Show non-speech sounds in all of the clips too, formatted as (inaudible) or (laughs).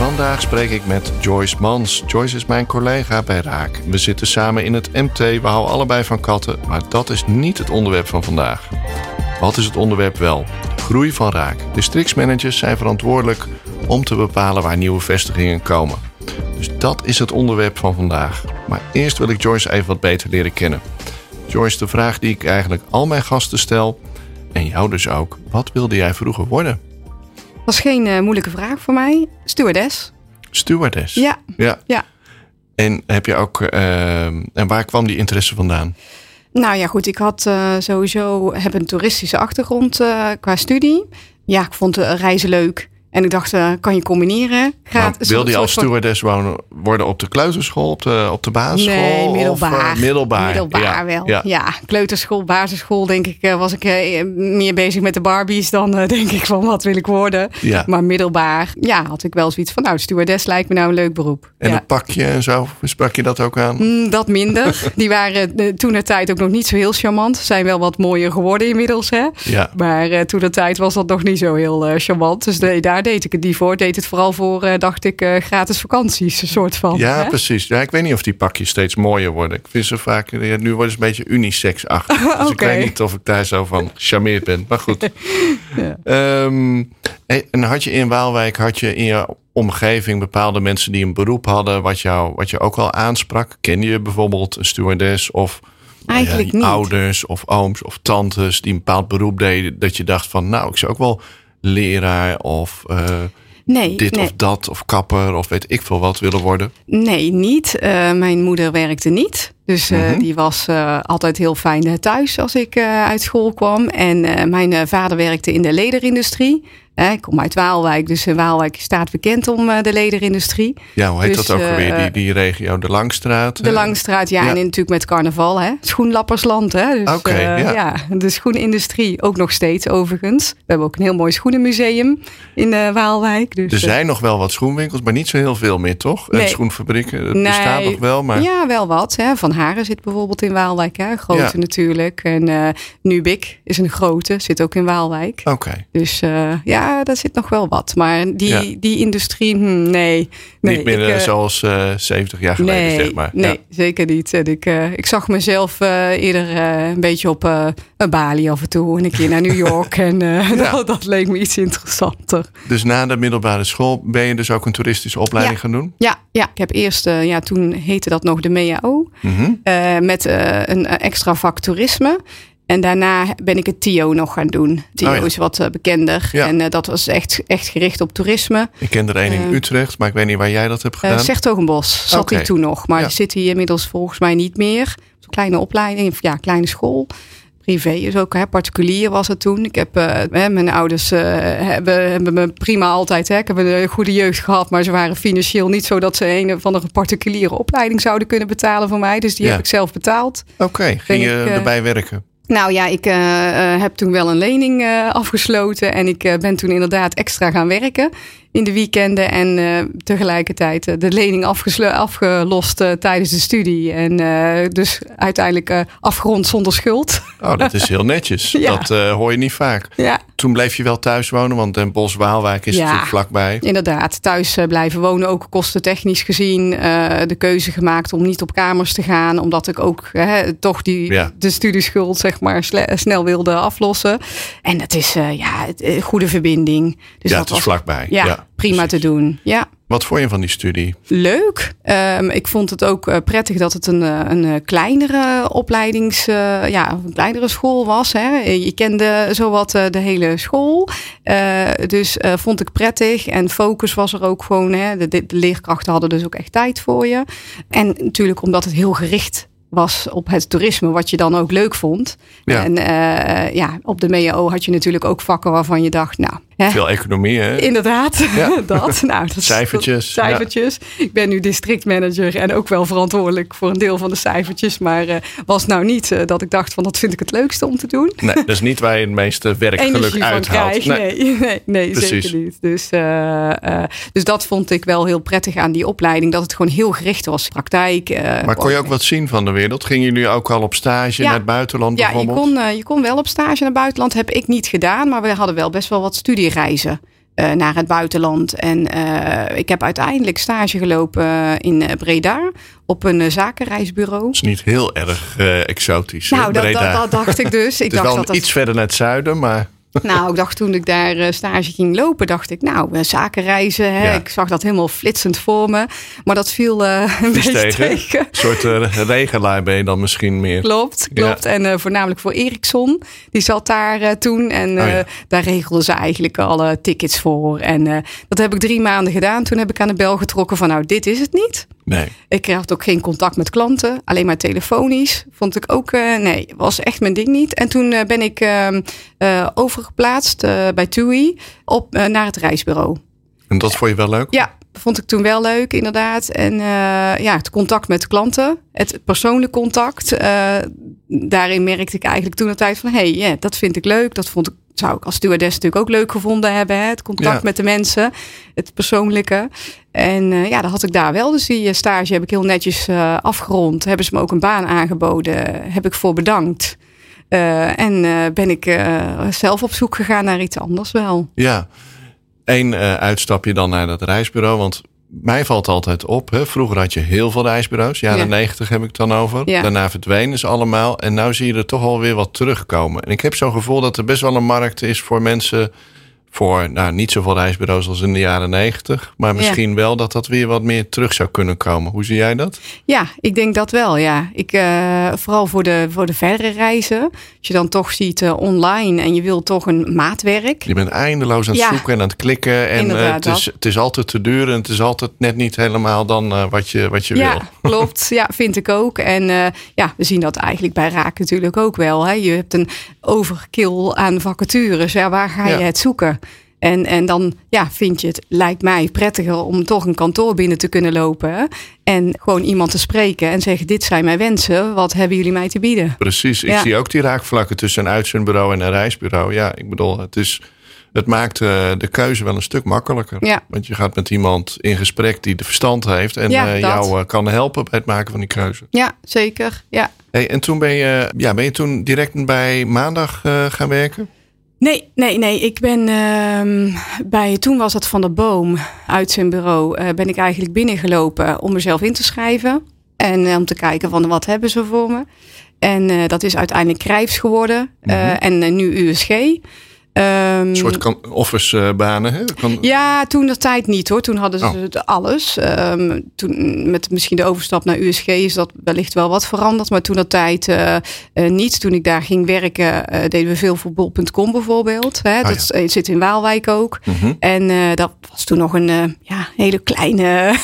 Vandaag spreek ik met Joyce Mans. Joyce is mijn collega bij Raak. We zitten samen in het MT, we houden allebei van katten, maar dat is niet het onderwerp van vandaag. Wat is het onderwerp wel? Groei van Raak. Districtsmanagers zijn verantwoordelijk om te bepalen waar nieuwe vestigingen komen. Dus dat is het onderwerp van vandaag. Maar eerst wil ik Joyce even wat beter leren kennen. Joyce, de vraag die ik eigenlijk al mijn gasten stel, en jou dus ook, wat wilde jij vroeger worden? Dat is geen uh, moeilijke vraag voor mij. Stewardess. Stewardess? Ja. Ja. ja. En heb je ook, uh, en waar kwam die interesse vandaan? Nou ja, goed. Ik had uh, sowieso heb een toeristische achtergrond qua studie. Ja, ik vond reizen leuk. En ik dacht, uh, kan je combineren? Gaat, nou, wilde je als stewardess wonen, worden op de kleuterschool, op de, op de basisschool? Nee, middelbaar. Of, uh, middelbaar. Middelbaar ja, wel. Ja. ja. kleuterschool, basisschool, denk ik, uh, was ik meer bezig met de Barbies dan (laughs) denk ik van wat wil ik worden. Ja. Maar middelbaar, ja, had ik wel zoiets van, nou, stewardess lijkt me nou een leuk beroep. En een pakje en zo, sprak je dat ook aan? Mm, dat minder. (laughs) Die waren toen de tijd ook nog niet zo heel charmant. Zijn wel wat mooier geworden inmiddels, hè. Ja. Maar toen de tijd was dat nog niet zo heel charmant. Dus nee, daar deed ik het niet voor deed het vooral voor, uh, dacht ik, uh, gratis vakanties, een soort van. Ja, hè? precies. Ja, ik weet niet of die pakjes steeds mooier worden. Ik vind ze vaak, ja, nu worden ze een beetje unisex-achtig. okay. (laughs) Dus ik weet niet of ik daar zo van gecharmeerd ben. Maar goed. (laughs) ja. um, en had je in Waalwijk, had je in je omgeving bepaalde mensen die een beroep hadden, wat jou, wat je ook al aansprak? Ken je bijvoorbeeld een stewardess of Eigenlijk ja, niet. ouders of ooms of tantes die een bepaald beroep deden, dat je dacht van, nou, ik zou ook wel leraar of uh, nee, dit nee. of dat of kapper of weet ik veel wat willen worden? Nee, niet. Uh, mijn moeder werkte niet. Dus uh, Mhm. die was altijd heel fijn thuis als ik uit school kwam. En mijn vader werkte in de lederindustrie. Ik kom uit Waalwijk, dus Waalwijk staat bekend om de lederindustrie. Ja, hoe heet dus, dat ook alweer? Die, die regio, de Langstraat? De Langstraat, ja. ja. En natuurlijk met carnaval, hè. Schoenlappersland, hè. Dus, okay, ja. ja. De schoenindustrie, ook nog steeds overigens. We hebben ook een heel mooi schoenenmuseum in Waalwijk. Dus, er zijn nog wel wat schoenwinkels, maar niet zo heel veel meer, toch? Nee. En schoenfabrieken, dat nee. bestaat nog wel, maar... Ja, wel wat, hè. Van Haren zit bijvoorbeeld in Waalwijk, hè. Grote Ja. natuurlijk. En uh, Nubik is een grote, zit ook in Waalwijk. Oké. Dus uh, ja, daar zit nog wel wat. Maar die, Ja. die industrie, hm, nee. nee. niet meer ik, eh, uh, zoals eh 70 jaar geleden, nee, zeg maar. Nee, Ja. zeker niet. En ik, uh, ik zag mezelf uh, eerder uh, een beetje op uh, Bali af en toe. En een keer naar New York. (laughs) en uh, Ja. (laughs) dat, dat leek me iets interessanter. Dus na de middelbare school ben je dus ook een toeristische opleiding Ja. gaan doen? Ja, ja, ik heb eerst, uh, ja, toen heette dat nog de MEAO. Mhm. uh, met uh, een extra vak toerisme. En daarna ben ik het TIO nog gaan doen. TIO Oh ja. is wat uh, bekender. Ja. En uh, dat was echt, echt gericht op toerisme. Ik ken er een in Eh, Utrecht, maar ik weet niet waar jij dat hebt Uh, gedaan. Sertogenbos zat Oké. hij toen nog. Maar Ja. die zit hij inmiddels volgens mij niet meer. Zo'n kleine opleiding, of ja, kleine school. Privé is ook, hè, particulier was het toen. Ik heb, uh, hè, mijn ouders uh, hebben, hebben me prima altijd, hè, ik heb een goede jeugd gehad, maar ze waren financieel niet zo dat ze een van de particuliere opleiding zouden kunnen betalen voor mij. Dus die heb ik zelf betaald. Oké, ging je ik, eh, erbij werken? Nou ja, ik uh, uh, heb toen wel een lening uh, afgesloten en ik ben toen inderdaad extra gaan werken in de weekenden en tegelijkertijd de lening afgelost tijdens de studie. En dus uiteindelijk afgerond zonder schuld. Oh, dat is heel netjes. (laughs) Ja. Dat hoor je niet vaak. Ja. Toen bleef je wel thuis wonen, want Den Bosch Waalwijk is Ja. natuurlijk vlakbij. Inderdaad, thuis blijven wonen, ook kostentechnisch gezien. De keuze gemaakt om niet op kamers te gaan, omdat ik ook toch die, Ja. de studieschuld zeg maar snel wilde aflossen. En dat is ja, een goede verbinding. Dus ja, dat het is was vlakbij. ja, prima precies. te doen. Ja. Wat vond je van die studie? Leuk. Um, ik vond het ook uh, prettig dat het een, uh, een uh, kleinere opleidings, uh, ja, een kleinere school was. Hè. Je kende zowat de hele school. Uh, dus uh, vond ik prettig. En focus was er ook gewoon. Hè. De, de leerkrachten hadden dus ook echt tijd voor je. En natuurlijk omdat het heel gericht was op het toerisme, wat je dan ook leuk vond. Ja. En ja, op de MEO had je natuurlijk ook vakken waarvan je dacht, nou, Veel economie, hè? Inderdaad, Ja. (laughs) dat. Nou, dat Cijfertjes, Cijfertjes. Ik ben nu districtmanager en ook wel verantwoordelijk voor een deel van de cijfertjes. Maar eh, was nou niet eh, dat ik dacht van dat vind ik het leukste om te doen. Nee, dat is niet waar je het meeste (laughs) werkgeluk uithaalt. (laughs) Nee. Nee, nee, nee Precies. zeker niet. Dus, eh, dus dat vond ik wel heel prettig aan die opleiding. Dat het gewoon heel gericht was. Praktijk. Maar kon je ook wat zien van de wereld? Gingen jullie ook al op stage Ja. naar het buitenland Ja, je bijvoorbeeld? kon, je kon wel op stage naar het buitenland. Heb ik niet gedaan, maar we hadden wel best wel wat studiereizen eh, naar het buitenland. En eh, ik heb uiteindelijk stage gelopen eh, in Breda op een zakenreisbureau. Dat is niet heel erg exotisch. Nou, dat, Breda. dat, dat dacht ik dus. (laughs) Ik het is dacht wel dat iets verder naar het zuiden, maar Nou, ik dacht toen ik daar eh, stage ging lopen, dacht ik, nou, eh, zakenreizen. Hè? Ja. Ik zag dat helemaal flitsend voor me. Maar dat viel eh, een beetje tegen. tegen. een soort (laughs) uh, regelaar ben je dan misschien meer. Klopt, klopt. En voornamelijk voor Ericsson. Die zat daar toen. En Oh ja. daar regelden ze eigenlijk alle tickets voor. En dat heb ik drie maanden gedaan. Toen heb ik aan de bel getrokken van nou, dit is het niet. Nee. Ik had ook geen contact met klanten. Alleen maar telefonisch. Vond ik ook, eh, nee, was echt mijn ding niet. En toen eh, ben ik eh, eh, overgeplaatst bij TUI op, naar het reisbureau. En dat vond je wel leuk? Ja, vond ik toen wel leuk, inderdaad. En eh, ja, het contact met klanten, het persoonlijk contact. eh, daarin merkte ik eigenlijk toen de tijd van... hé, hey, ja, dat vind ik leuk. Dat vond ik, zou ik als stewardess natuurlijk ook leuk gevonden hebben. Hè? Het contact Ja. met de mensen, het persoonlijke. En eh, ja, dat had ik daar wel. Dus die stage heb ik heel netjes afgerond. Hebben ze me ook een baan aangeboden. Heb ik voor bedankt. Eh, en ben ik zelf op zoek gegaan naar iets anders wel. Ja. Eén eh, uitstapje dan naar dat reisbureau. Want mij valt altijd op. Hè? Vroeger had je heel veel reisbureaus. Jaren Ja. 90 heb ik het dan over. Ja. Daarna verdwenen ze allemaal. En nu zie je er toch alweer wat terugkomen. En ik heb zo'n gevoel dat er best wel een markt is voor mensen. Voor nou, niet zoveel reisbureaus als in de jaren 90. Maar misschien wel dat dat weer wat meer terug zou kunnen komen. Hoe zie jij dat? Ja, ik denk dat wel, ja. Ik, eh, vooral voor de, voor de verdere reizen. Als je dan toch ziet eh, online en je wil toch een maatwerk. Je bent eindeloos aan het Ja. zoeken en aan het klikken. En eh, het, is, het is altijd te duur. En het is altijd net niet helemaal dan wat je, wat je ja, wil. (laughs) klopt. Ja, vind ik ook. En ja, we zien dat eigenlijk bij Raak natuurlijk ook wel. Hè. Je hebt een overkill aan vacatures. Ja, waar ga je het zoeken? En, en dan ja, vind je het, lijkt mij, prettiger om toch een kantoor binnen te kunnen lopen. En gewoon iemand te spreken en zeggen: Dit zijn mijn wensen. Wat hebben jullie mij te bieden? Precies. Ik Ja. zie ook die raakvlakken tussen een uitzendbureau en een reisbureau. Ja, ik bedoel, het, is, het maakt eh, de keuze wel een stuk makkelijker. Ja. Want je gaat met iemand in gesprek die de verstand heeft. En Ja, eh, jou eh, kan helpen bij het maken van die keuze. Ja, zeker. Ja. Hey, en toen ben je, ja, ben je toen direct bij maandag gaan werken? Nee, nee, nee. Ik ben ehm, bij, toen was het van de boom uit zijn bureau, eh, ben ik eigenlijk binnengelopen om mezelf in te schrijven. En eh, om te kijken van wat hebben ze voor me. En eh, dat is uiteindelijk Krijfs geworden. eh, en nu USG. Ehm, Een soort office-banen. hè? Kan, ja, toen de tijd niet hoor. Toen hadden ze Oh. het alles. Ehm, toen, met misschien de overstap naar USG is dat wellicht wel wat veranderd. Maar toen de tijd eh, eh, niet. Toen ik daar ging werken, eh, deden we veel voor bol.com bijvoorbeeld. Hè. dat ja. eh, zit in Waalwijk ook. Mhm. En eh, dat was toen nog een eh, ja, hele kleine,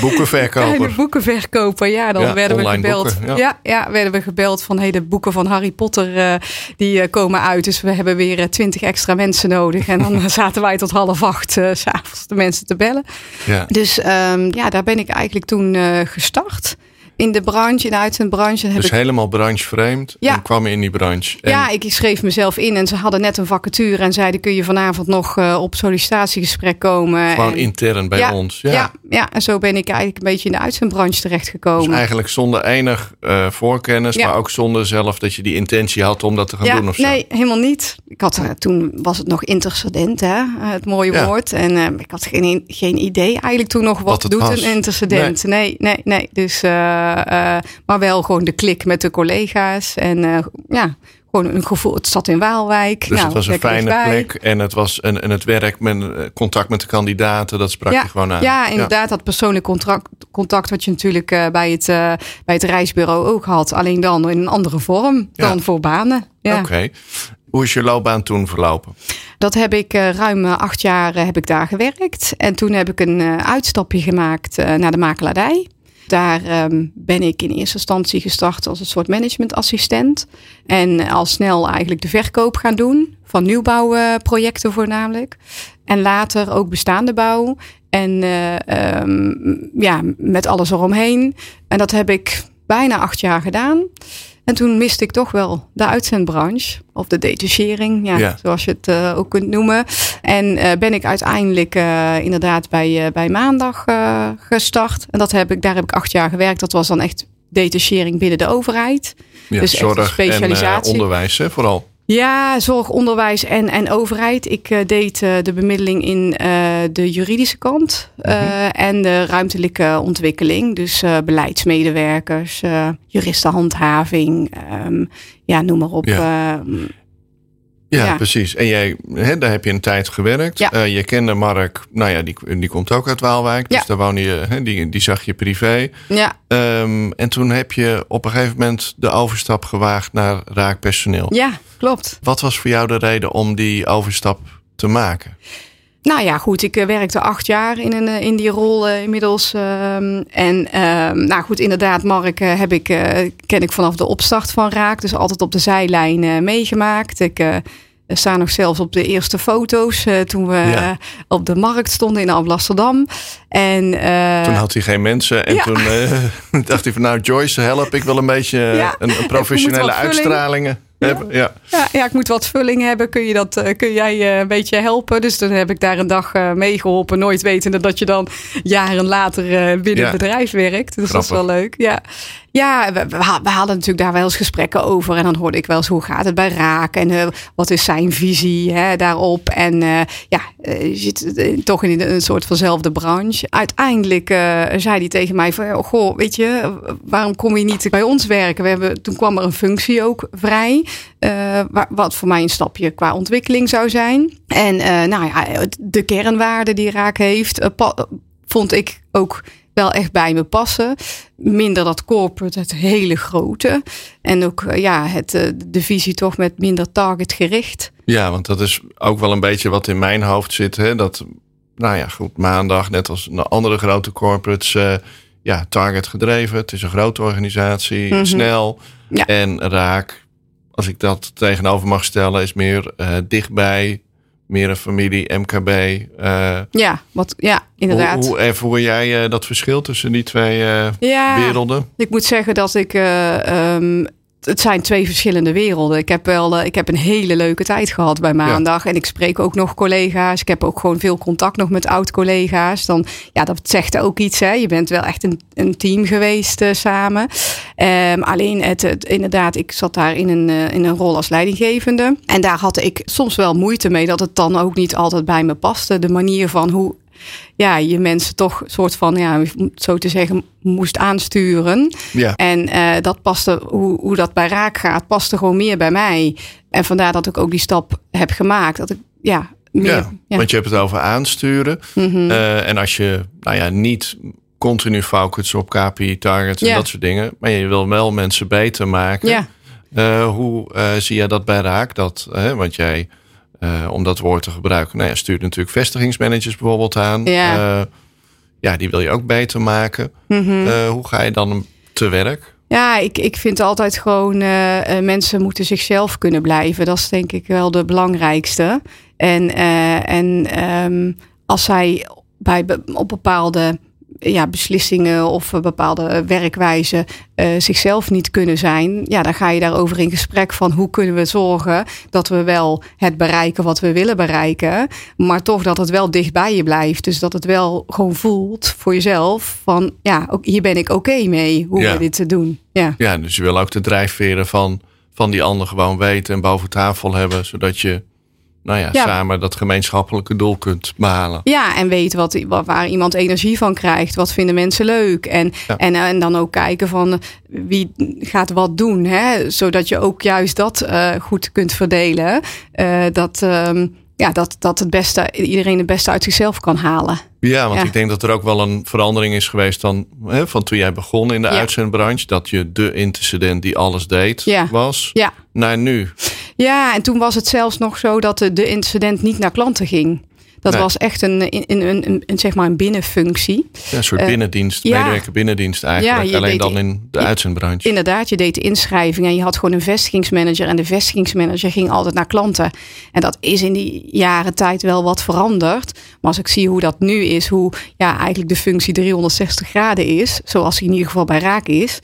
Boekenverkoper. (laughs) kleine boekenverkoper. Ja, dan Ja, werden we gebeld. boeken, ja. ja. Ja, werden we gebeld van hey, de boeken van Harry Potter eh, die eh, komen uit. Dus we hebben weer twintig extra mensen nodig. En dan (laughs) zaten wij tot half acht eh, s s'avonds de mensen te bellen. Ja. Dus ehm, ja, daar ben ik eigenlijk toen eh, gestart. In de branche, in de uitzendbranche. Heb Dus ik, helemaal branchevreemd. Ja. En kwam in die branche. En ja, ik schreef mezelf in en ze hadden net een vacature en zeiden: kun je vanavond nog eh, op sollicitatiegesprek komen? gewoon en, intern bij ja, ons. Ja. Ja. Ja, en zo ben ik eigenlijk een beetje in de uitzendbranche terechtgekomen. Dus eigenlijk zonder enig eh, voorkennis, maar ook zonder zelf dat je die intentie had om dat te gaan doen of zo. nee, helemaal niet. Ik had, eh, toen was het nog intercedent, hè, het mooie woord. En ik had geen, geen idee eigenlijk toen nog wat, doet was. een intercedent. Nee, nee, nee. Dus, eh, eh, maar wel gewoon de klik met de collega's. En eh, ja, gewoon een gevoel. Het zat in Waalwijk. Dus Nou, het was een fijne plek en het, was een, en het werk met eh, contact met de kandidaten, dat sprak Ja, je gewoon aan. ja, inderdaad. Dat persoonlijk contract, contact wat je natuurlijk eh, bij, het, eh, bij het reisbureau ook had. Alleen dan in een andere vorm Ja. dan voor banen. Ja. Oké. Hoe is je loopbaan toen verlopen? Dat heb ik eh, ruim eh, acht jaar eh, heb ik daar gewerkt. En toen heb ik een eh, uitstapje gemaakt eh, naar de makelaardij. Daar ehm, ben ik in eerste instantie gestart als een soort managementassistent. En al snel eigenlijk de verkoop gaan doen. Van nieuwbouwprojecten voornamelijk. En later ook bestaande bouw. En uh, um, ja, met alles eromheen. En dat heb ik bijna acht jaar gedaan. En toen miste ik toch wel de uitzendbranche. Of de detachering, ja, ja. zoals je het uh, ook kunt noemen. En uh, ben ik uiteindelijk uh, inderdaad bij, bij maandag gestart. En dat heb ik, daar heb ik acht jaar gewerkt. Dat was dan echt detachering binnen de overheid. Ja, dus zorg specialisatie. en onderwijs hè, vooral. Ja, zorg, onderwijs en, en overheid. Ik deed de bemiddeling in de juridische kant mm-hmm. en de ruimtelijke ontwikkeling. Dus beleidsmedewerkers, juristenhandhaving, um, ja, noem maar op. Ja. Ja, ja, precies. En jij, hè, daar heb je een tijd gewerkt. Ja. Uh, je kende Mark, nou ja, die, die komt ook uit Waalwijk. Dus ja. daar woonde je, hè, die, die zag je privé. Ja. Um, en toen heb je op een gegeven moment de overstap gewaagd naar raakpersoneel. Ja, klopt. Wat was voor jou de reden om die overstap te maken? Nou ja, goed. Ik werkte acht jaar in, een, in die rol uh, inmiddels. Uh, en uh, nou goed, inderdaad, Mark heb ik, ken ik vanaf de opstart van Raak. Dus altijd op de zijlijn meegemaakt. Ik sta nog zelfs op de eerste foto's toen we ja. op de markt stonden in Amsterdam. En, toen had hij geen mensen. En ja. toen (laughs) dacht hij van nou Joyce, help. Ik wil een beetje ja. een, een professionele uitstralingen. Ja. Ja. ja. Ja, ik moet wat vulling hebben. Kun, je dat, uh, kun jij uh, een beetje helpen? Dus dan heb ik daar een dag uh, meegeholpen. Nooit wetende dat je dan jaren later binnen het bedrijf werkt. Dus dat is wel leuk. Ja, ja we, hadden natuurlijk daar wel eens gesprekken over. En dan hoorde ik wel eens hoe gaat het bij Raak. En wat is zijn visie hè, daarop. En ja, je zit toch in een soort vanzelfde branche. Uiteindelijk zei hij tegen mij van... Oh, goh, weet je, waarom kom je niet bij ons werken? We hebben, toen kwam er een functie ook vrij. Wat voor mij een stapje qua ontwikkeling zou zijn. En nou ja, de kernwaarden die Raak heeft, vond ik ook wel echt bij me passen. Minder dat corporate, het hele grote. En ook ja, het, de visie toch met minder targetgericht. Ja, want dat is ook wel een beetje wat in mijn hoofd zit. Hè? Dat, nou ja, goed, maandag, net als andere grote corporates, ja, target gedreven. Het is een grote organisatie, mm -hmm. snel. Ja. En raak als ik dat tegenover mag stellen, is meer uh, dichtbij, meer een familie, MKB. Uh, ja, wat, ja, inderdaad. Hoe, hoe ervoer jij uh, dat verschil tussen die twee ja, werelden? Ik moet zeggen dat ik um, het zijn twee verschillende werelden. Ik heb wel, uh, ik heb een hele leuke tijd gehad bij maandag. En ik spreek ook nog collega's. Ik heb ook gewoon veel contact nog met oud-collega's. Dan, ja, dat zegt ook iets. Hè. Je bent wel echt een, een team geweest uh, samen. Um, alleen het, het, inderdaad, ik zat daar in een, uh, in een rol als leidinggevende. En daar had ik soms wel moeite mee dat het dan ook niet altijd bij me paste. De manier van hoe ja, je mensen toch soort van, ja, zo te zeggen, moest aansturen. Ja. En uh, dat paste, hoe, hoe dat bij raak gaat, paste gewoon meer bij mij. En vandaar dat ik ook die stap heb gemaakt. Dat ik, ja, meer, ja, ja. want je hebt het over aansturen. Mm -hmm. uh, en als je, nou ja, niet continu focust op KPI, targets en ja. dat soort dingen. Maar je wil wel mensen beter maken. Ja. Uh, hoe zie je dat bij raak? Dat, want jij uh, om dat woord te gebruiken. Nou ja, stuurt natuurlijk vestigingsmanagers bijvoorbeeld aan. Ja, uh, ja die wil je ook beter maken. Mm -hmm. uh, hoe ga je dan te werk? Ja, ik, ik vind altijd gewoon mensen moeten zichzelf kunnen blijven. Dat is denk ik wel de belangrijkste. En, en um, als zij bij, op bepaalde ja, beslissingen of bepaalde werkwijzen uh, zichzelf niet kunnen zijn, ja, dan ga je daarover in gesprek van hoe kunnen we zorgen dat we wel het bereiken wat we willen bereiken, maar toch dat het wel dicht bij je blijft. Dus dat het wel gewoon voelt voor jezelf van ja, ook, hier ben ik oké okay mee hoe ja. we dit te doen. Ja. ja, dus je wil ook de drijfveren van, van die ander gewoon weten en boven tafel hebben, zodat je nou ja, ja, samen dat gemeenschappelijke doel kunt behalen. Ja, en weet wat, waar iemand energie van krijgt. Wat vinden mensen leuk? En, ja. en, en dan ook kijken van wie gaat wat doen. Hè? Zodat je ook juist dat uh, goed kunt verdelen. Uh, dat, um, ja, dat, dat het beste, iedereen het beste uit zichzelf kan halen. Ja, want ja. ik denk dat er ook wel een verandering is geweest dan, hè, van toen jij begon in de uitzendbranche. Dat je de intercedent die alles deed was, ja. naar nu. Ja, en toen was het zelfs nog zo dat de, de incident niet naar klanten ging. Dat Nee. was echt een, een, een, een, een, zeg maar een binnenfunctie. Ja, een soort Eh, binnendienst, ja. medewerker binnendienst eigenlijk. Ja, Alleen dan in de uitzendbranche. Inderdaad, je deed de inschrijving en je had gewoon een vestigingsmanager. En de vestigingsmanager ging altijd naar klanten. En dat is in die jaren tijd wel wat veranderd. Maar als ik zie hoe dat nu is, hoe ja, eigenlijk de functie 360 graden is, zoals die in ieder geval bij Raak is,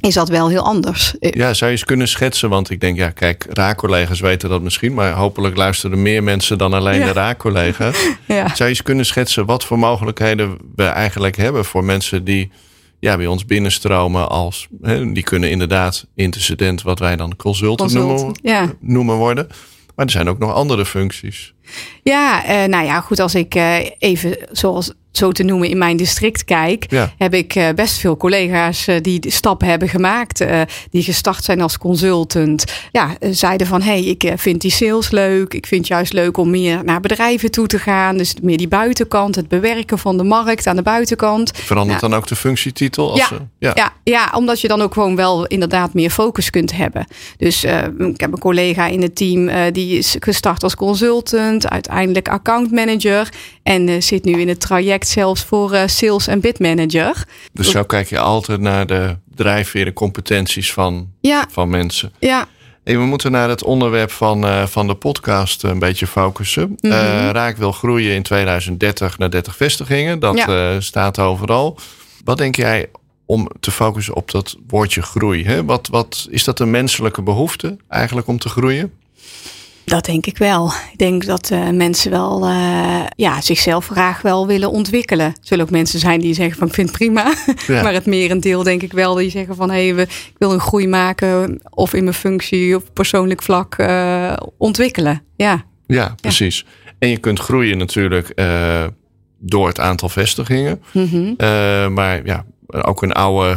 is dat wel heel anders. Eh, Ja, zou je eens kunnen schetsen? Want ik denk, ja, kijk, raakcollega's weten dat misschien, maar hopelijk luisteren meer mensen dan alleen Ja. de raakcollega's. (laughs) Ja. Zou je eens kunnen schetsen wat voor mogelijkheden we eigenlijk hebben voor mensen die ja, bij ons binnenstromen als, hè, die kunnen inderdaad intercedent, wat wij dan consultant, Consultant, noemen, ja. noemen worden. Maar er zijn ook nog andere functies. Ja, eh, nou ja, goed. Als ik eh, even zoals zo te noemen in mijn district kijk, Ja. heb ik eh, best veel collega's die de stap hebben gemaakt, die gestart zijn als consultant. Ja, zeiden van hey, ik vind die sales leuk. Ik vind juist leuk om meer naar bedrijven toe te gaan. Dus meer die buitenkant, het bewerken van de markt aan de buitenkant. Verandert dan ook de functietitel? Als Ja. ze- ja. Ja, ja, omdat je dan ook gewoon wel inderdaad meer focus kunt hebben. Dus ik heb een collega in het team die is gestart als consultant, uiteindelijk accountmanager en eh, zit nu in het traject zelfs voor eh, sales en bid manager. Dus zo kijk je altijd naar de drijfveren, competenties van, Ja, van mensen. ja, Hey, we moeten naar het onderwerp van, eh, van de podcast een beetje focussen. Eh, Raak wil groeien in 2030 naar 30 vestigingen. Dat Ja. staat overal. Wat denk jij om te focussen op dat woordje groei? Hè? Wat, wat, is dat een menselijke behoefte eigenlijk om te groeien? Dat denk ik wel. Ik denk dat eh, mensen wel eh, ja, zichzelf graag wel willen ontwikkelen. Er zullen ook mensen zijn die zeggen van ik vind het prima. Ja. (laughs) Maar het merendeel denk ik wel die zeggen van hé, hey, we- ik wil een groei maken of in mijn functie of persoonlijk vlak eh, ontwikkelen. Ja. Ja, precies. En je kunt groeien natuurlijk door het aantal vestigingen. Mhm. Maar ja, ook een oude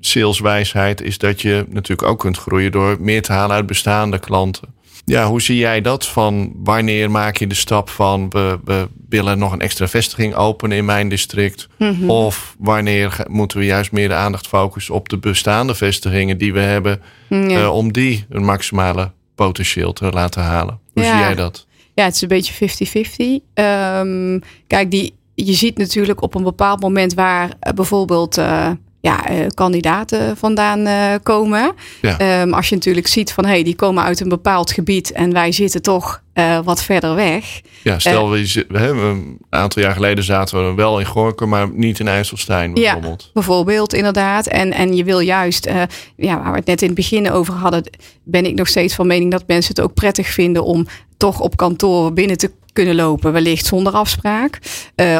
saleswijsheid is dat je natuurlijk ook kunt groeien door meer te halen uit bestaande klanten. Ja, hoe zie jij dat? Van wanneer maak je de stap van we, we willen nog een extra vestiging openen in mijn district? Mhm. Of wanneer moeten we juist meer de aandacht focussen op de bestaande vestigingen die we hebben, Ja. eh, om die een maximale potentieel te laten halen? Hoe Ja. zie jij dat? Ja, het is een beetje 50-50. Ehm, kijk, die, je ziet natuurlijk op een bepaald moment waar eh, bijvoorbeeld eh, ja, eh, kandidaten vandaan eh, komen. Ja. Ehm, als je natuurlijk ziet van hé, hey, die komen uit een bepaald gebied en wij zitten toch eh, wat verder weg. Ja, stel we, hebben een aantal jaar geleden zaten we wel in Gorkum, maar niet in IJsselstein Ja. bijvoorbeeld. Bijvoorbeeld, inderdaad. En, en je wil juist, ja, waar we het net in het begin over hadden, ben ik nog steeds van mening dat mensen het ook prettig vinden om toch op kantoor binnen te kunnen lopen, wellicht zonder afspraak.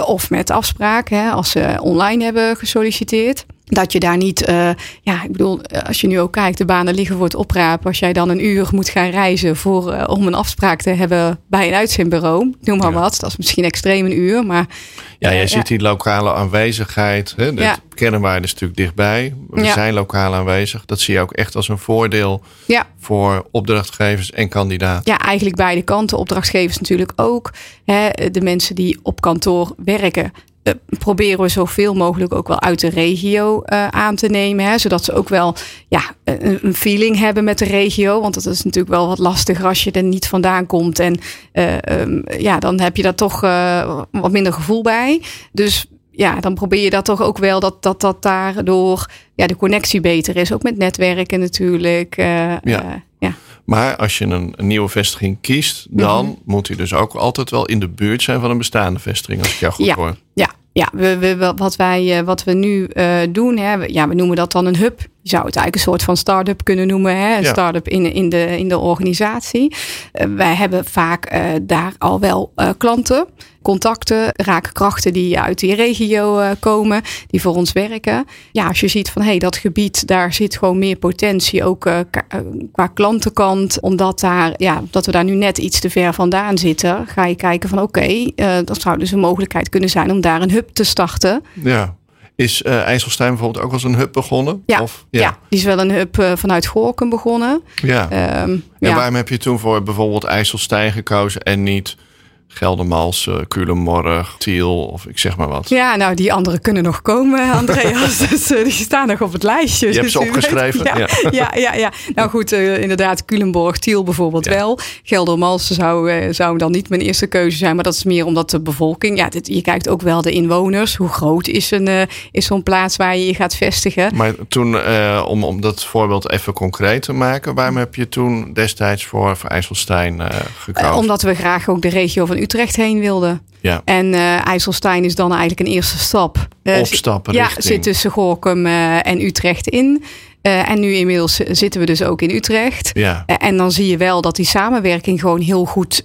of met afspraak, hè, als ze online hebben gesolliciteerd. Dat je daar niet, eh, ja, ik bedoel, eh, als je nu ook kijkt, de banen liggen voor het oprapen. Als jij dan een uur moet gaan reizen voor, eh, om een afspraak te hebben bij een uitzendbureau, noem maar Ja. wat. Dat is misschien extreem een uur, maar Ja, Eh, jij ja. ziet die lokale aanwezigheid. Hè? De Ja. kernwaarde is natuurlijk dichtbij. We zijn lokaal aanwezig. Dat zie je ook echt als een voordeel ja. voor opdrachtgevers en kandidaten. Ja, eigenlijk beide kanten. Opdrachtgevers natuurlijk ook. Hè, de mensen die op kantoor werken. Eh, proberen we zoveel mogelijk ook wel uit de regio eh, aan te nemen. Hè, zodat ze ook wel ja, een, een feeling hebben met de regio. Want dat is natuurlijk wel wat lastiger als je er niet vandaan komt. En eh, ehm, ja, dan heb je daar toch eh, wat minder gevoel bij. Dus ja, dan probeer je dat toch ook wel dat dat, dat daardoor ja, de connectie beter is. Ook met netwerken natuurlijk. eh, Ja. eh, ja. Maar als je een, een nieuwe vestiging kiest, dan Mhm. moet die dus ook altijd wel in de buurt zijn van een bestaande vestiging, als ik jou goed Ja. hoor. Ja, ja we, we, wat, wij, eh, wat we nu eh, doen, hè, ja, we noemen dat dan een hub. Je zou het eigenlijk een soort van start-up kunnen noemen. Hè? Een Ja. start-up in, in, de, in de organisatie. Eh, wij hebben vaak eh, daar al wel eh, klanten, contacten, raakkrachten die uit die regio komen, die voor ons werken. Ja, als je ziet van hé, hey, dat gebied, daar zit gewoon meer potentie, ook qua klantenkant. Omdat, daar, ja, dat we daar nu net iets te ver vandaan zitten, ga je kijken van oké, dat zou dus een mogelijkheid kunnen zijn om daar een hub te starten. Ja. Is eh IJsselstein bijvoorbeeld ook als een hub begonnen? Ja, Of, ja. die is wel een hub eh, vanuit Gorkum begonnen. ja. Ehm, En ja. waarom heb je toen voor bijvoorbeeld IJsselstein gekozen en niet Geldermalsen, Culemborg, Tiel of ik zeg maar wat. Ja, nou die anderen kunnen nog komen, (laughs) Andreas. dus uh, die staan nog op het lijstje. Je hebt dus ze opgeschreven? Ja, ja. (laughs) ja, ja, ja. Nou goed, uh, inderdaad, Culemborg, Tiel bijvoorbeeld ja. wel. Geldermalsen zou, uh, zou dan niet mijn eerste keuze zijn. Maar dat is meer omdat de bevolking... Ja, dit, je kijkt ook wel de inwoners. Hoe groot is, een, is zo'n plaats waar je je gaat vestigen? Maar toen, om, om dat voorbeeld even concreet te maken... waarom heb je toen destijds voor, voor IJsselstein gekozen? omdat we graag ook de regio van Utrecht heen wilden. Ja. En uh, IJsselstein is dan eigenlijk een eerste stap. Uh, Opstappen Ja, richting. zit tussen Gorkum uh, en Utrecht in. en nu inmiddels zitten we dus ook in Utrecht. Ja. en dan zie je wel dat die samenwerking gewoon heel goed,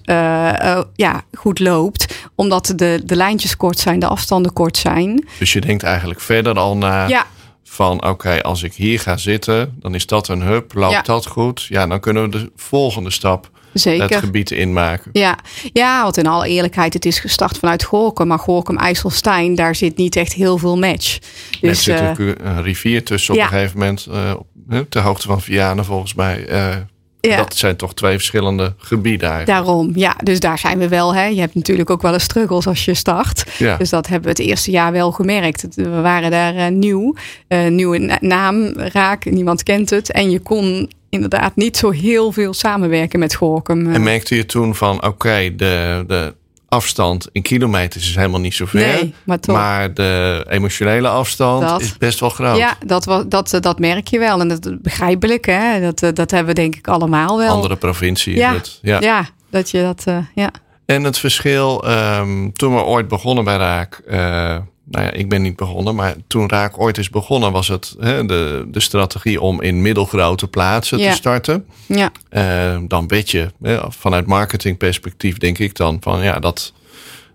ja, goed loopt. Omdat de, de lijntjes kort zijn, de afstanden kort zijn. Dus je denkt eigenlijk verder al na... Ja. Van oké, okay, als ik hier ga zitten, dan is dat een hub. Loopt Ja. dat goed? Ja, dan kunnen we de volgende stap Zeker. het gebied inmaken. Ja. ja, want in alle eerlijkheid, het is gestart vanuit Gorkum. Maar Gorkum-IJsselstein, daar zit niet echt heel veel match. Er Dus, zit eh, een, een rivier tussen op een gegeven moment. Uh, op, ter hoogte van Vianen volgens mij. Uh, Ja. Dat zijn toch twee verschillende gebieden eigenlijk. Daarom, ja. Dus daar zijn we wel. Hè. Je hebt natuurlijk ook wel eens struggles als je start. Ja. Dus dat hebben we het eerste jaar wel gemerkt. We waren daar uh, nieuw. Uh, nieuwe na naam, raak. Niemand kent het. En je kon inderdaad niet zo heel veel samenwerken met Gorkum. En merkte je toen van, oké, okay, de, de afstand in kilometers is helemaal niet zo ver. Nee, maar, toch. maar de emotionele afstand Dat. is best wel groot. Ja, dat, dat, dat, dat merk je wel. En dat begrijpelijk. Hè? Dat, dat hebben we denk ik allemaal wel. Andere provincie ja. Ja. ja, dat je dat... Uh, ja. En het verschil, um, toen we ooit begonnen bij Raak... Uh, nou ja, ik ben niet begonnen, maar toen Raak ooit is begonnen... was het hè, de, de strategie om in middelgrote plaatsen ja. te starten. Ja. Uh, dan weet je, hè, vanuit marketingperspectief denk ik dan van... ja, dat,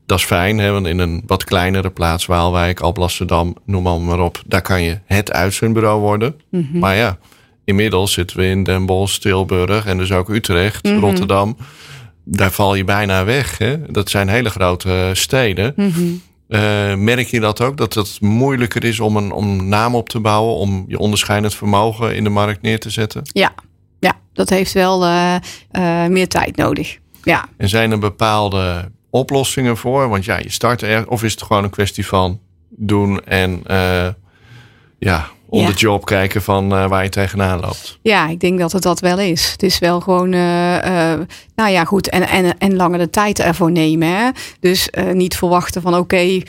dat is fijn, hè, want in een wat kleinere plaats... Waalwijk, Alblasserdam, noem maar, maar op... daar kan je het uitzendbureau worden. Mm -hmm. Maar ja, inmiddels zitten we in Den Bosch, Tilburg... en dus ook Utrecht, Mhm. mm -hmm. Rotterdam... Daar val je bijna weg. Hè? Dat zijn hele grote steden. Mm -hmm. Uh, merk je dat ook? Dat het moeilijker is om een om naam op te bouwen, om je onderscheidend vermogen in de markt neer te zetten? Ja, ja dat heeft wel uh, uh, meer tijd nodig. Ja. En zijn er bepaalde oplossingen voor? Want ja, je start er, of is het gewoon een kwestie van doen en ja, on Ja. the job kijken van waar je tegenaan loopt? Ja, ik denk dat het dat wel is. Het is wel gewoon, nou ja, goed. En, en, en langer de tijd ervoor nemen. Hè? Dus niet verwachten van, oké, okay,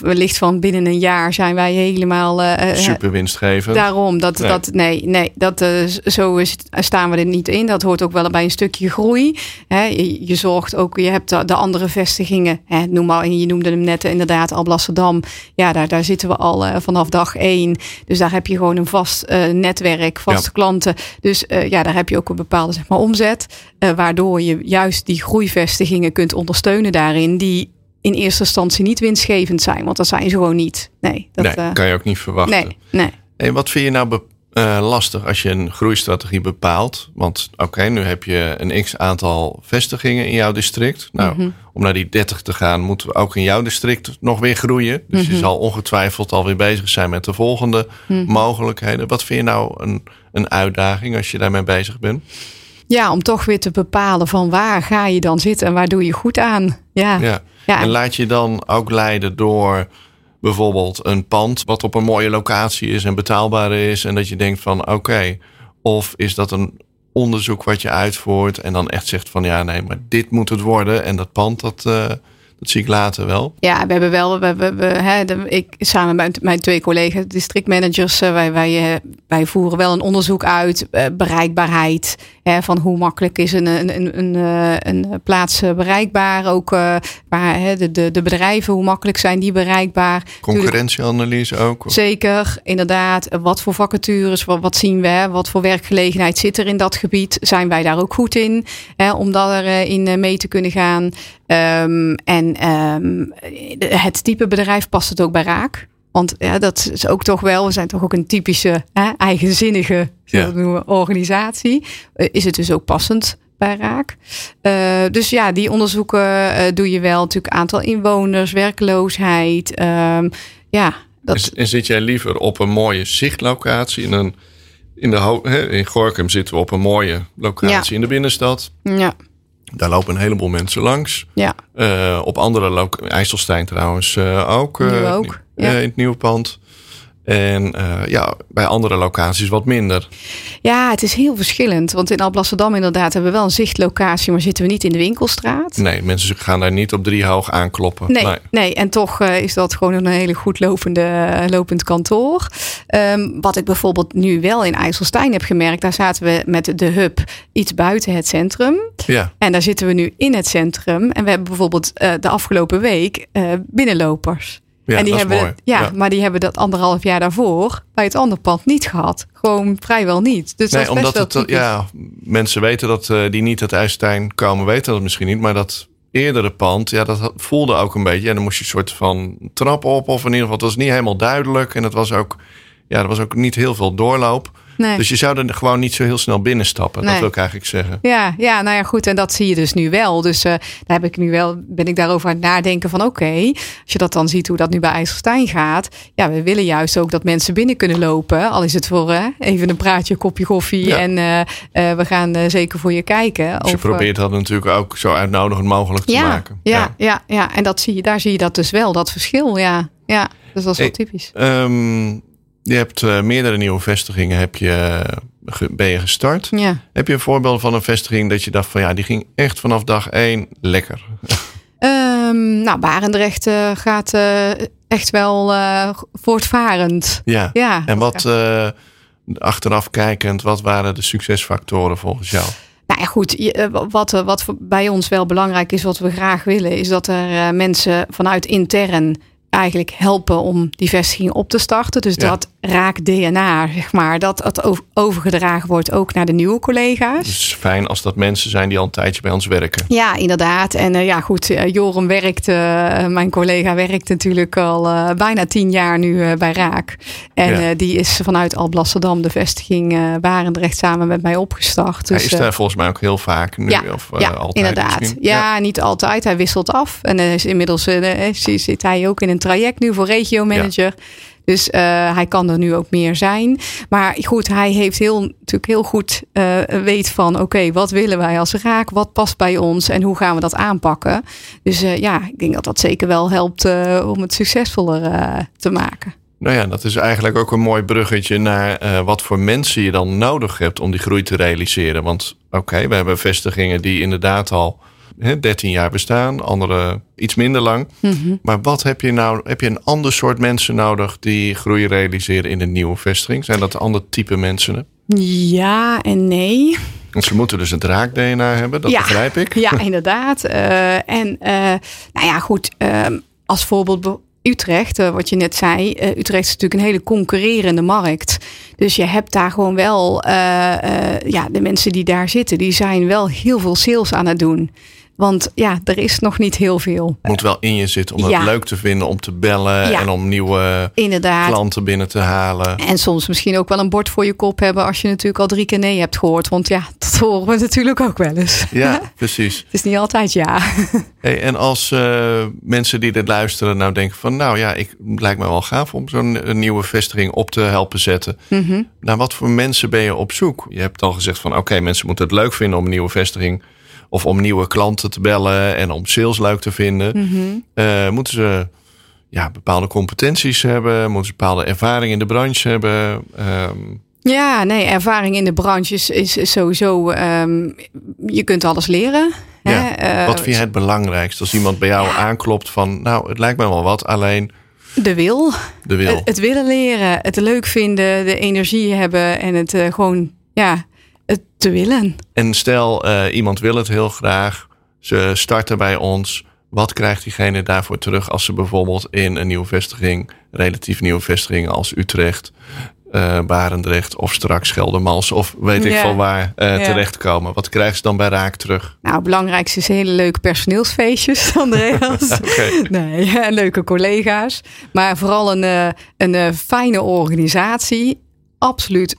wellicht van binnen een jaar zijn wij helemaal. Uh, Super winstgevend. Daarom, dat, nee. dat, nee, nee dat, uh, zo is, staan we er niet in. Dat hoort ook wel bij een stukje groei. Hè, je, je, zorgt ook, je hebt de, de andere vestigingen. Hè, noem maar, je noemde hem net inderdaad Alblasserdam. Ja, daar, daar zitten we al uh, vanaf dag één. Dus daar heb je gewoon een vast netwerk, vaste ja. klanten. Dus ja, daar heb je ook een bepaalde zeg maar, omzet. waardoor je juist die groeivestigingen kunt ondersteunen daarin. Die in eerste instantie niet winstgevend zijn. Want dat zijn ze gewoon niet. Nee, dat nee, uh, kan je ook niet verwachten. Nee, nee. En wat vind je nou uh, lastig als je een groeistrategie bepaalt? Want oké, okay, nu heb je een x aantal vestigingen in jouw district. Nou, mm -hmm. om naar die 30 te gaan, moeten we ook in jouw district nog weer groeien. Dus mm -hmm. je zal ongetwijfeld alweer bezig zijn met de volgende mm -hmm. mogelijkheden. Wat vind je nou een, een uitdaging als je daarmee bezig bent? Ja, om toch weer te bepalen van waar ga je dan zitten en waar doe je goed aan. Ja. ja. En laat je dan ook leiden door bijvoorbeeld een pand wat op een mooie locatie is en betaalbaar is. En dat je denkt van oké, of is dat een onderzoek wat je uitvoert en dan echt zegt van ja nee, maar dit moet het worden. En dat pand dat, uh, dat zie ik later wel. Ja, we hebben wel, we, we, we, hè, de, ik samen met mijn twee collega's, districtmanagers, uh, wij, wij, wij voeren wel een onderzoek uit, uh, bereikbaarheid. Hè, van hoe makkelijk is een, een, een, een, een plaats bereikbaar. Ook waar hè, de, de, de bedrijven, hoe makkelijk zijn die bereikbaar. Concurrentieanalyse ook. Zeker, inderdaad. Wat voor vacatures, wat, wat zien we? Wat voor werkgelegenheid zit er in dat gebied? Zijn wij daar ook goed in? Hè, om daarin mee te kunnen gaan. Um, en um, het type bedrijf past het ook bij raak. Want ja, dat is ook toch wel, we zijn toch ook een typische hè, eigenzinnige ja. noemen, organisatie. Uh, is het dus ook passend bij raak? Uh, dus ja, die onderzoeken uh, doe je wel. Natuurlijk aantal inwoners, werkloosheid. Um, ja, dat... en, en zit jij liever op een mooie zichtlocatie in een in, de, in Gorkum zitten we op een mooie locatie ja. in de binnenstad. Ja. Daar lopen een heleboel mensen langs. Ja. Uh, op andere IJsselstein trouwens uh, ook. Nu ook. Ja. in het nieuwe pand. En uh, ja, bij andere locaties wat minder. Ja, het is heel verschillend. Want in Alblasserdam inderdaad hebben we wel een zichtlocatie, maar zitten we niet in de winkelstraat. Nee, mensen gaan daar niet op drie hoog aankloppen. Nee, nee. nee. en toch uh, is dat gewoon een hele goed lopende, lopend kantoor. Um, wat ik bijvoorbeeld nu wel in IJsselstein heb gemerkt, daar zaten we met de hub iets buiten het centrum. Ja. En daar zitten we nu in het centrum. En we hebben bijvoorbeeld de afgelopen week binnenlopers. Ja, en die hebben. Ja, Ja. maar die hebben dat anderhalf jaar daarvoor bij het andere pand niet gehad. Gewoon vrijwel niet. Dus Nee, dat is best wel het, typisch. ja, mensen weten dat eh, die niet uit IJsselstein komen, weten dat misschien niet. Maar dat eerdere pand, ja, dat voelde ook een beetje. En dan moest je een soort van trap op, of in ieder geval, het was niet helemaal duidelijk. En het was ook, ja, er was ook niet heel veel doorloop. Nee. Dus je zou er gewoon niet zo heel snel binnenstappen. Dat wil ik eigenlijk zeggen. Ja, ja, nou ja, goed. En dat zie je dus nu wel. Dus eh, daar heb ik nu wel, ben ik daarover aan het nadenken van oké, als je dat dan ziet hoe dat nu bij IJsselstein gaat. Ja, we willen juist ook dat mensen binnen kunnen lopen. Al is het voor even een praatje, een kopje koffie. Ja. En eh, eh, we gaan zeker voor je kijken. Dus je Of, probeert dat natuurlijk ook zo uitnodigend mogelijk te ja, maken. Ja, ja, ja, en dat zie je, daar zie je dat dus wel, dat verschil. Ja, ja. Dus dat is wel Hey, typisch. Je hebt eh, meerdere nieuwe vestigingen heb je, eh, ben je gestart. Ja. Heb je een voorbeeld van een vestiging dat je dacht van ja, die ging echt vanaf dag één lekker. (laughs) Ehm, nou, Barendrecht eh, gaat echt wel voortvarend. Ja. Ja. En wat achteraf kijkend, wat waren de succesfactoren volgens jou? Nou ja, goed. Wat, wat bij ons wel belangrijk is, wat we graag willen, is dat er mensen vanuit intern eigenlijk helpen om die vestiging op te starten. Dus Ja. dat raak DNA, zeg maar, dat het over- overgedragen wordt ook naar de nieuwe collega's. Het is fijn als dat mensen zijn die al een tijdje bij ons werken. Ja, inderdaad. En eh, ja, goed, eh, Joram werkt, eh, mijn collega werkt natuurlijk al bijna tien jaar nu bij Raak. En Ja. die is vanuit Alblasserdam de vestiging Barendrecht samen met mij opgestart. Hij Dus, is eh, daar volgens mij ook heel vaak nu. ja, of, ja altijd inderdaad. misschien. Ja, niet altijd. Hij wisselt af. En is inmiddels zit hij ook in een traject nu voor regiomanager. Dus eh, hij kan er nu ook meer zijn. Maar goed, hij heeft heel, natuurlijk heel goed eh, weet van... oké, wat willen wij als raak? Wat past bij ons? En hoe gaan we dat aanpakken? Dus eh, ja, ik denk dat dat zeker wel helpt om het succesvoller te maken. Nou ja, dat is eigenlijk ook een mooi bruggetje naar wat voor mensen je dan nodig hebt om die groei te realiseren. Want oké, we hebben vestigingen die inderdaad al hè, 13 jaar bestaan, andere iets minder lang. Mhm. Maar wat heb je nou? Heb je een ander soort mensen nodig die groei realiseren in een nieuwe vestiging? Zijn dat ander type mensen? Ja en nee. Want ze moeten dus het raak-DNA hebben, dat Ja. begrijp ik. Ja, inderdaad. Eh, en eh, nou ja, goed. ehm, als voorbeeld be- Utrecht, eh, wat je net zei. Utrecht is natuurlijk een hele concurrerende markt. Dus je hebt daar gewoon wel, ja, de mensen die daar zitten, die zijn wel heel veel sales aan het doen. Want ja, er is nog niet heel veel. Moet wel in je zitten om het Ja. leuk te vinden, om te bellen Ja. en om nieuwe Inderdaad. klanten binnen te halen. En soms misschien ook wel een bord voor je kop hebben als je natuurlijk al drie keer nee hebt gehoord. Want ja, (laughs) dat horen we natuurlijk ook wel eens. Ja, (laughs) precies. Het is niet altijd ja. (laughs) Hey, en als eh, mensen die dit luisteren nou denken van... nou ja, ik, het lijkt me wel gaaf om zo'n een nieuwe vestiging op te helpen zetten. Mhm. Naar wat voor mensen ben je op zoek? Je hebt al gezegd van oké, mensen moeten het leuk vinden om een nieuwe vestiging... of om nieuwe klanten te bellen en om sales leuk te vinden. Mhm. Eh, moeten ze ja, bepaalde competenties hebben? Moeten ze bepaalde ervaring in de branche hebben? Ehm, Ja, nee, ervaring in de branche is, is, is sowieso. ehm, je kunt alles leren. ja. Hè? Eh, wat vind jij het belangrijkste als iemand bij jou aanklopt van... nou, het lijkt me wel wat, alleen De wil. de wil. Het, het willen leren, het leuk vinden, de energie hebben en het eh, gewoon, ja, het te willen. En stel, eh, iemand wil het heel graag. Ze starten bij ons. Wat krijgt diegene daarvoor terug als ze bijvoorbeeld in een nieuwe vestiging, relatief nieuwe vestiging als Utrecht, eh Barendrecht of straks Geldermals of weet ik Ja. veel waar eh, Ja. terechtkomen? Wat krijgen ze dan bij Raak terug? Nou, het belangrijkste is hele leuke personeelsfeestjes, (laughs) Andreas. (laughs) Oké. Nee, (laughs) leuke collega's. Maar vooral een, eh, een eh, fijne organisatie. Absoluut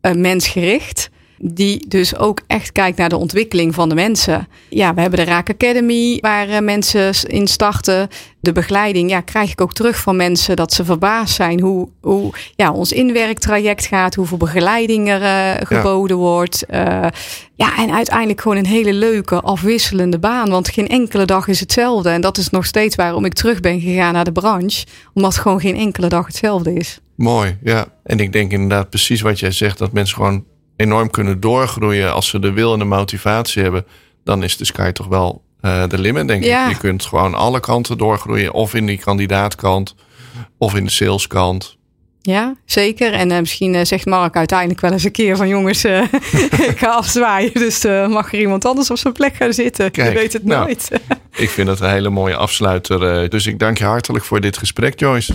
eh, mensgericht. Die dus ook echt kijkt naar de ontwikkeling van de mensen. Ja, we hebben de Raak Academy waar eh, mensen in starten. De begeleiding ja, krijg ik ook terug van mensen dat ze verbaasd zijn hoe, hoe ja, ons inwerktraject gaat, hoeveel begeleiding er uh, geboden wordt. Uh, ja, en uiteindelijk gewoon een hele leuke, afwisselende baan. Want geen enkele dag is hetzelfde. En dat is nog steeds waarom ik terug ben gegaan naar de branche. Omdat gewoon geen enkele dag hetzelfde is. Mooi, ja. En ik denk inderdaad precies wat jij zegt, dat mensen gewoon enorm kunnen doorgroeien als ze de wil en de motivatie hebben. Dan is de sky toch wel uh, de limit, denk ik. Je kunt gewoon alle kanten doorgroeien, of in die kandidaatkant, of in de saleskant. Ja, zeker. En uh, misschien uh, zegt Mark uiteindelijk wel eens een keer van jongens, uh, (laughs) ik ga afzwaaien. Dus mag er iemand anders op zijn plek gaan zitten. Kijk, je weet het nou, nooit. (laughs) ik vind het een hele mooie afsluiter. dus ik dank je hartelijk voor dit gesprek, Joyce.